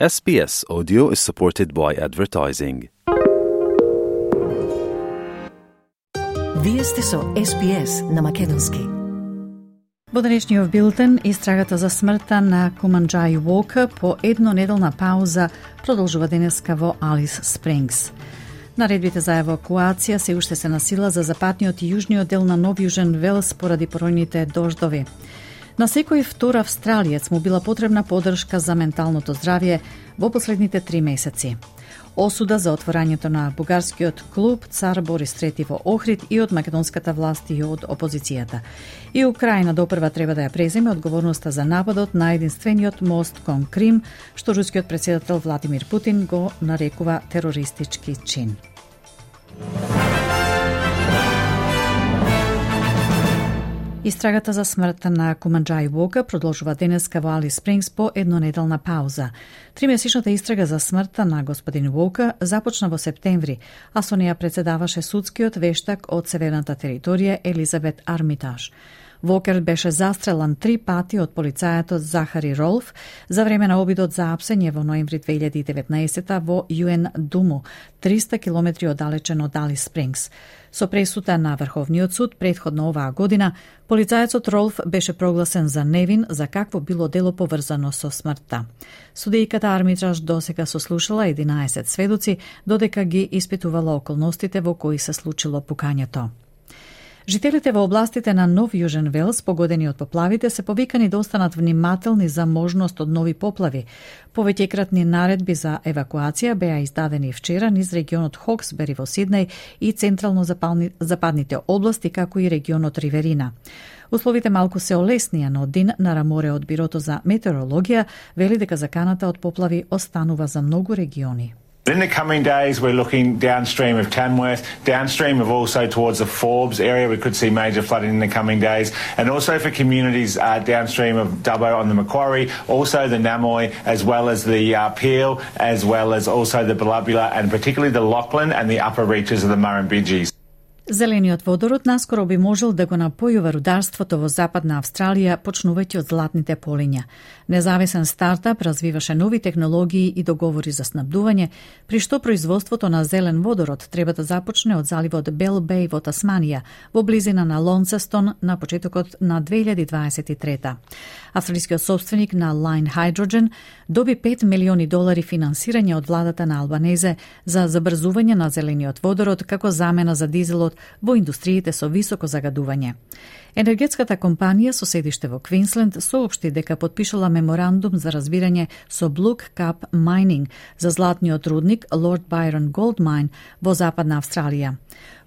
SBS Audio is supported by advertising. Вие сте со SBS на Македонски. Во денешниот билтен, истрагата за смртта на Куманджај Уока по еднонеделна пауза продолжува денеска во Алис Спрингс. Наредбите за евакуација се уште се на сила за западниот и јужниот дел на Нов Јужен Велс поради поројните дождови. На секој втор австралиец му била потребна поддршка за менталното здравје во последните три месеци. Осуда за отворањето на бугарскиот клуб Цар Борис III во Охрид и од македонската власт и од опозицијата. И Украина допрва треба да ја преземе одговорноста за нападот на единствениот мост кон Крим, што рускиот председател Владимир Путин го нарекува терористички чин. Истрагата за смртта на Куманджај Вока продолжува денеска во Али Спрингс по еднонеделна пауза. Тримесечната истрага за смртта на господин Вока започна во септември, а со неја председаваше судскиот вештак од Северната територија Елизабет Армитаж. Вокер беше застрелан три пати од полицајатот Захари Ролф за време на обидот за апсење во ноември 2019 во Јуен Думу, 300 километри оддалечен од Дали Спрингс. Со пресута на Врховниот суд предходно оваа година, полицајецот Ролф беше прогласен за невин за какво било дело поврзано со смртта. Судејката Армитраж досега сослушала 11 сведоци, додека ги испитувала околностите во кои се случило пукањето. Жителите во областите на Нов Јужен Велс, погодени од поплавите, се повикани да останат внимателни за можност од нови поплави. Повеќекратни наредби за евакуација беа издадени вчера низ регионот Хоксбери во Сиднеј и централно западните области, како и регионот Риверина. Условите малку се олеснија, но Дин Нараморе од Бирото за метеорологија вели дека заканата од поплави останува за многу региони. In the coming days, we're looking downstream of Tamworth, downstream of also towards the Forbes area. We could see major flooding in the coming days. And also for communities uh, downstream of Dubbo on the Macquarie, also the Namoy, as well as the uh, Peel, as well as also the Belubula, and particularly the Lachlan and the upper reaches of the Murrumbidgees. Зелениот водород наскоро би можел да го напојува рударството во Западна Австралија, почнувајќи од златните полиња. Независен стартап развиваше нови технологии и договори за снабдување, при што производството на зелен водород треба да започне од заливот Бел Бей во Тасманија, во близина на Лонцестон на почетокот на 2023. Австралискиот собственик на Line Hydrogen доби 5 милиони долари финансирање од владата на Албанезе за забрзување на зелениот водород како замена за дизелот во индустриите со високо загадување. Енергетската компанија со седиште во Квинсленд соопшти дека подпишала меморандум за разбирање со Blue Cap Mining за златниот рудник Lord Byron Gold Mine во Западна Австралија.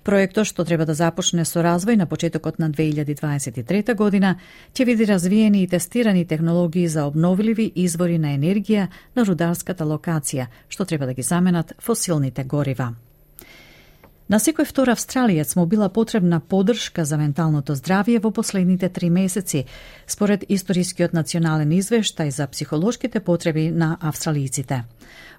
Проектот што треба да започне со развој на почетокот на 2023 година ќе види развиени и тестирани технологии за обновливи извори на енергија на рударската локација, што треба да ги заменат фосилните горива. На секој втор австралиец му била потребна поддршка за менталното здравје во последните три месеци, според историскиот национален извештај за психолошките потреби на австралиците.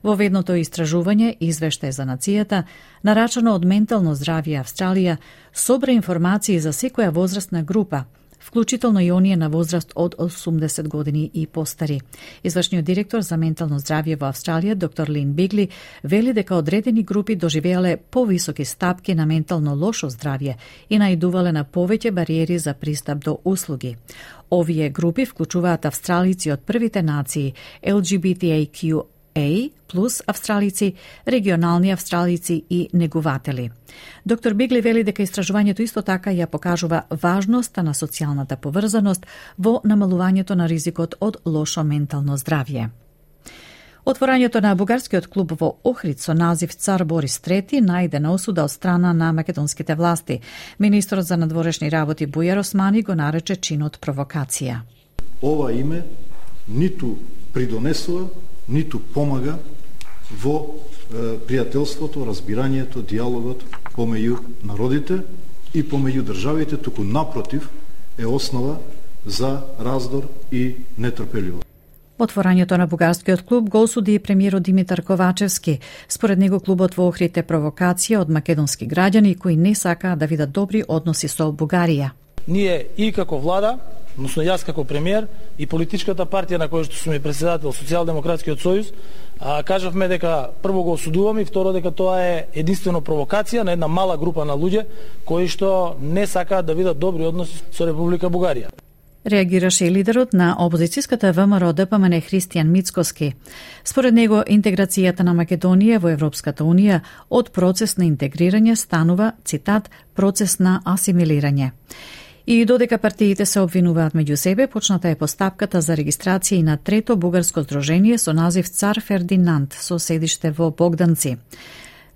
Во ведното истражување, извештај за нацијата, нарачано од Ментално здравје Австралија, собра информации за секоја возрастна група – вклучително и оние на возраст од 80 години и постари. Извршниот директор за ментално здравје во Австралија, доктор Лин Бигли, вели дека одредени групи доживеале повисоки стапки на ментално лошо здравје и наидувале на повеќе бариери за пристап до услуги. Овие групи вклучуваат австралици од првите нации, LGBTIQ A плюс австралици, регионални австралици и негуватели. Доктор Бигли вели дека истражувањето исто така ја покажува важноста на социјалната поврзаност во намалувањето на ризикот од лошо ментално здравје. Отворањето на бугарскиот клуб во Охрид со назив Цар Борис III најдена осуда од страна на македонските власти. Министрот за надворешни работи Бујар Османи го нарече чинот провокација. Ова име ниту придонесува ниту помага во е, пријателството, разбирањето, диалогот помеѓу народите и помеѓу државите, туку напротив е основа за раздор и нетрпеливост. Отворањето на бугарскиот клуб го осуди и премиерот Димитар Ковачевски. Според него клубот во Охрид е провокација од македонски граѓани кои не сакаат да видат добри односи со Бугарија. Ние и како влада односно јас како премиер и политичката партија на која што сум и председател Социјалдемократскиот сојуз, а, кажавме дека прво го осудуваме и второ дека тоа е единствено провокација на една мала група на луѓе кои што не сакаат да видат добри односи со Република Бугарија. Реагираше и лидерот на опозицијската ВМРО ДПМН Христијан Мицкоски. Според него, интеграцијата на Македонија во Европската Унија од процес на интегрирање станува, цитат, процес на асимилирање. И додека партиите се обвинуваат меѓу себе, почната е постапката за регистрација и на трето бугарско здружение со назив Цар Фердинанд со седиште во Богданци.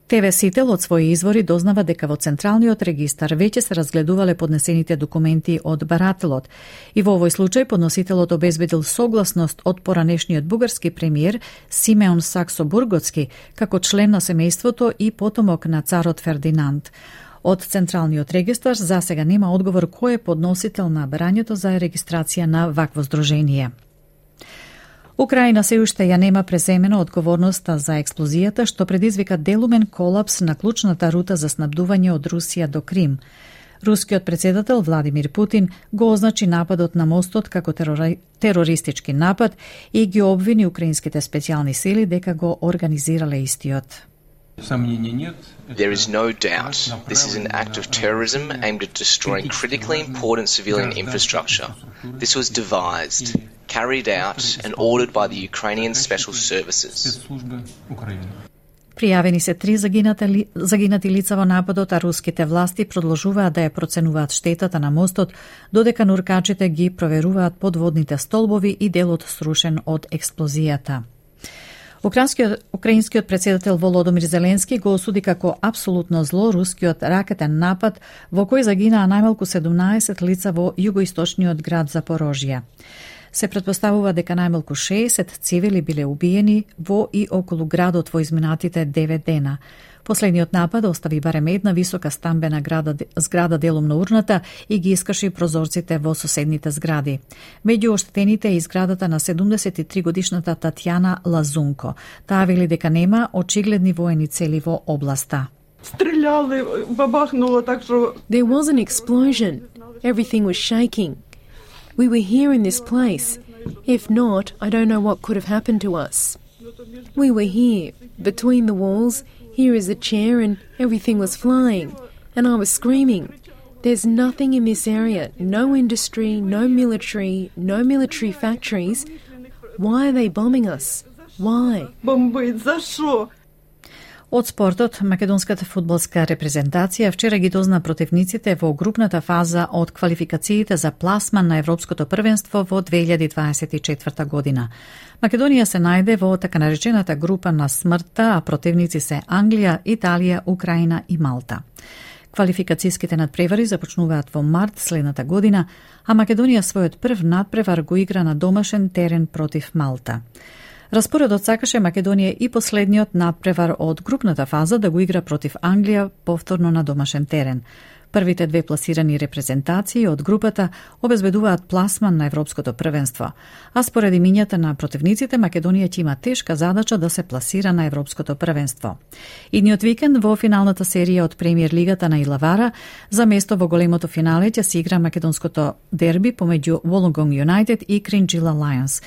ТВ Сител од своји извори дознава дека во Централниот регистар веќе се разгледувале поднесените документи од барателот и во овој случај подносителот обезбедил согласност од поранешниот бугарски премиер Симеон Саксо Бургоцки како член на семејството и потомок на царот Фердинанд. Од Централниот регистар за сега нема одговор кој е подносител на барањето за регистрација на вакво здружение. Украина се уште ја нема преземено одговорноста за експлозијата што предизвика делумен колапс на клучната рута за снабдување од Русија до Крим. Рускиот председател Владимир Путин го означи нападот на мостот како терори... терористички напад и ги обвини украинските специјални сили дека го организирале истиот. There is no doubt this is an act of terrorism aimed at destroying critically important civilian infrastructure. This was devised, carried out, and ordered by the Ukrainian Special Services. Пријавени се три загинати, загинати лица во нападот, а руските власти продолжуваат да ја проценуваат штетата на мостот, додека нуркачите ги проверуваат подводните столбови и делот срушен од експлозијата. Украинскиот, украинскиот председател Володомир Зеленски го осуди како апсолутно зло рускиот ракетен напад во кој загинаа најмалку 17 лица во југоисточниот град Запорожје. Се предпоставува дека најмалку 60 цивили биле убиени во и околу градот во изминатите 9 дена. Последниот напад остави барем една висока стамбена града, зграда делом на урната и ги искаши прозорците во соседните згради. Меѓу оштетените е изградата на 73 годишната Татјана Лазунко. Таа вели дека нема очигледни воени цели во областа. Стреляли, бабахнуло так што... There was an explosion. Everything was shaking. We were here in this place. If not, I don't know what could have happened to us. We were here, between the walls, here is a chair, and everything was flying. And I was screaming. There's nothing in this area no industry, no military, no military factories. Why are they bombing us? Why? Од спортот, македонската фудбалска репрезентација вчера ги дозна противниците во групната фаза од квалификациите за пласман на Европското првенство во 2024 година. Македонија се најде во така наречената група на смртта, а противници се Англија, Италија, Украина и Малта. Квалификацијските надпревари започнуваат во март следната година, а Македонија својот прв надпревар го игра на домашен терен против Малта. Распоредот сакаше Македонија и последниот надпревар од групната фаза да го игра против Англија повторно на домашен терен. Првите две пласирани репрезентации од групата обезбедуваат пласман на Европското првенство, а според имињата на противниците Македонија ќе има тешка задача да се пласира на Европското првенство. Идниот викенд во финалната серија од Премиер Лигата на Илавара за место во големото финале ќе се игра македонското дерби помеѓу Wollongong United и Кринджила Lions.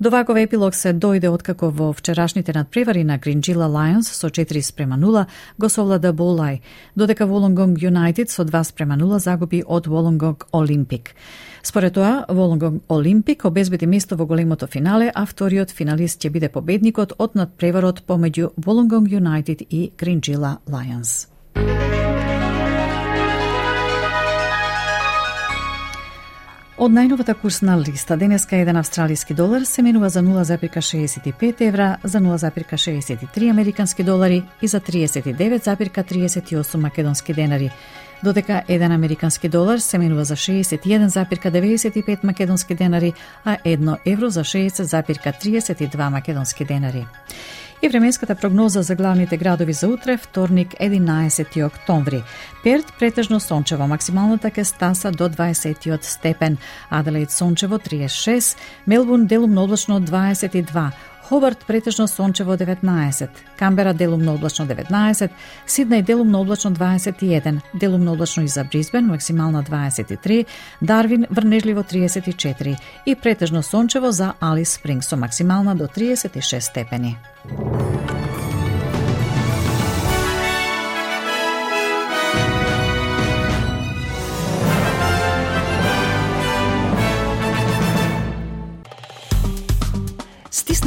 До ваков епилог се дојде откако во вчерашните надпревари на Гринджила Lions со 4 спрема 0 го совлада Болај, додека Волонгонг Юнайтед со 2 спрема 0 загуби од Волонгонг Олимпик. Според тоа, Волонгонг Олимпик обезбеди место во големото финале, а вториот финалист ќе биде победникот од надпреварот помеѓу Волонгонг Юнайтед и Гринджила Lions. Од најновата курсна листа денеска еден австралиски долар се менува за 0,65 евра, за 0,63 американски долари и за 39,38 македонски денари, додека еден американски долар се менува за 61,95 македонски денари, а едно евро за 60,32 македонски денари и временската прогноза за главните градови за утре, вторник 11 октомври. Перт претежно сончево, максималната ке стаса до 20 степен, Аделаид сончево 36, Мелбурн делумно облачно 22, Хобарт претежно сончево 19, Камбера делумно облачно 19, Сиднеј делумно облачно 21, делумно облачно и за Бризбен максимална 23, Дарвин врнежливо 34 и претежно сончево за Алис Спринг со максимална до 36 степени.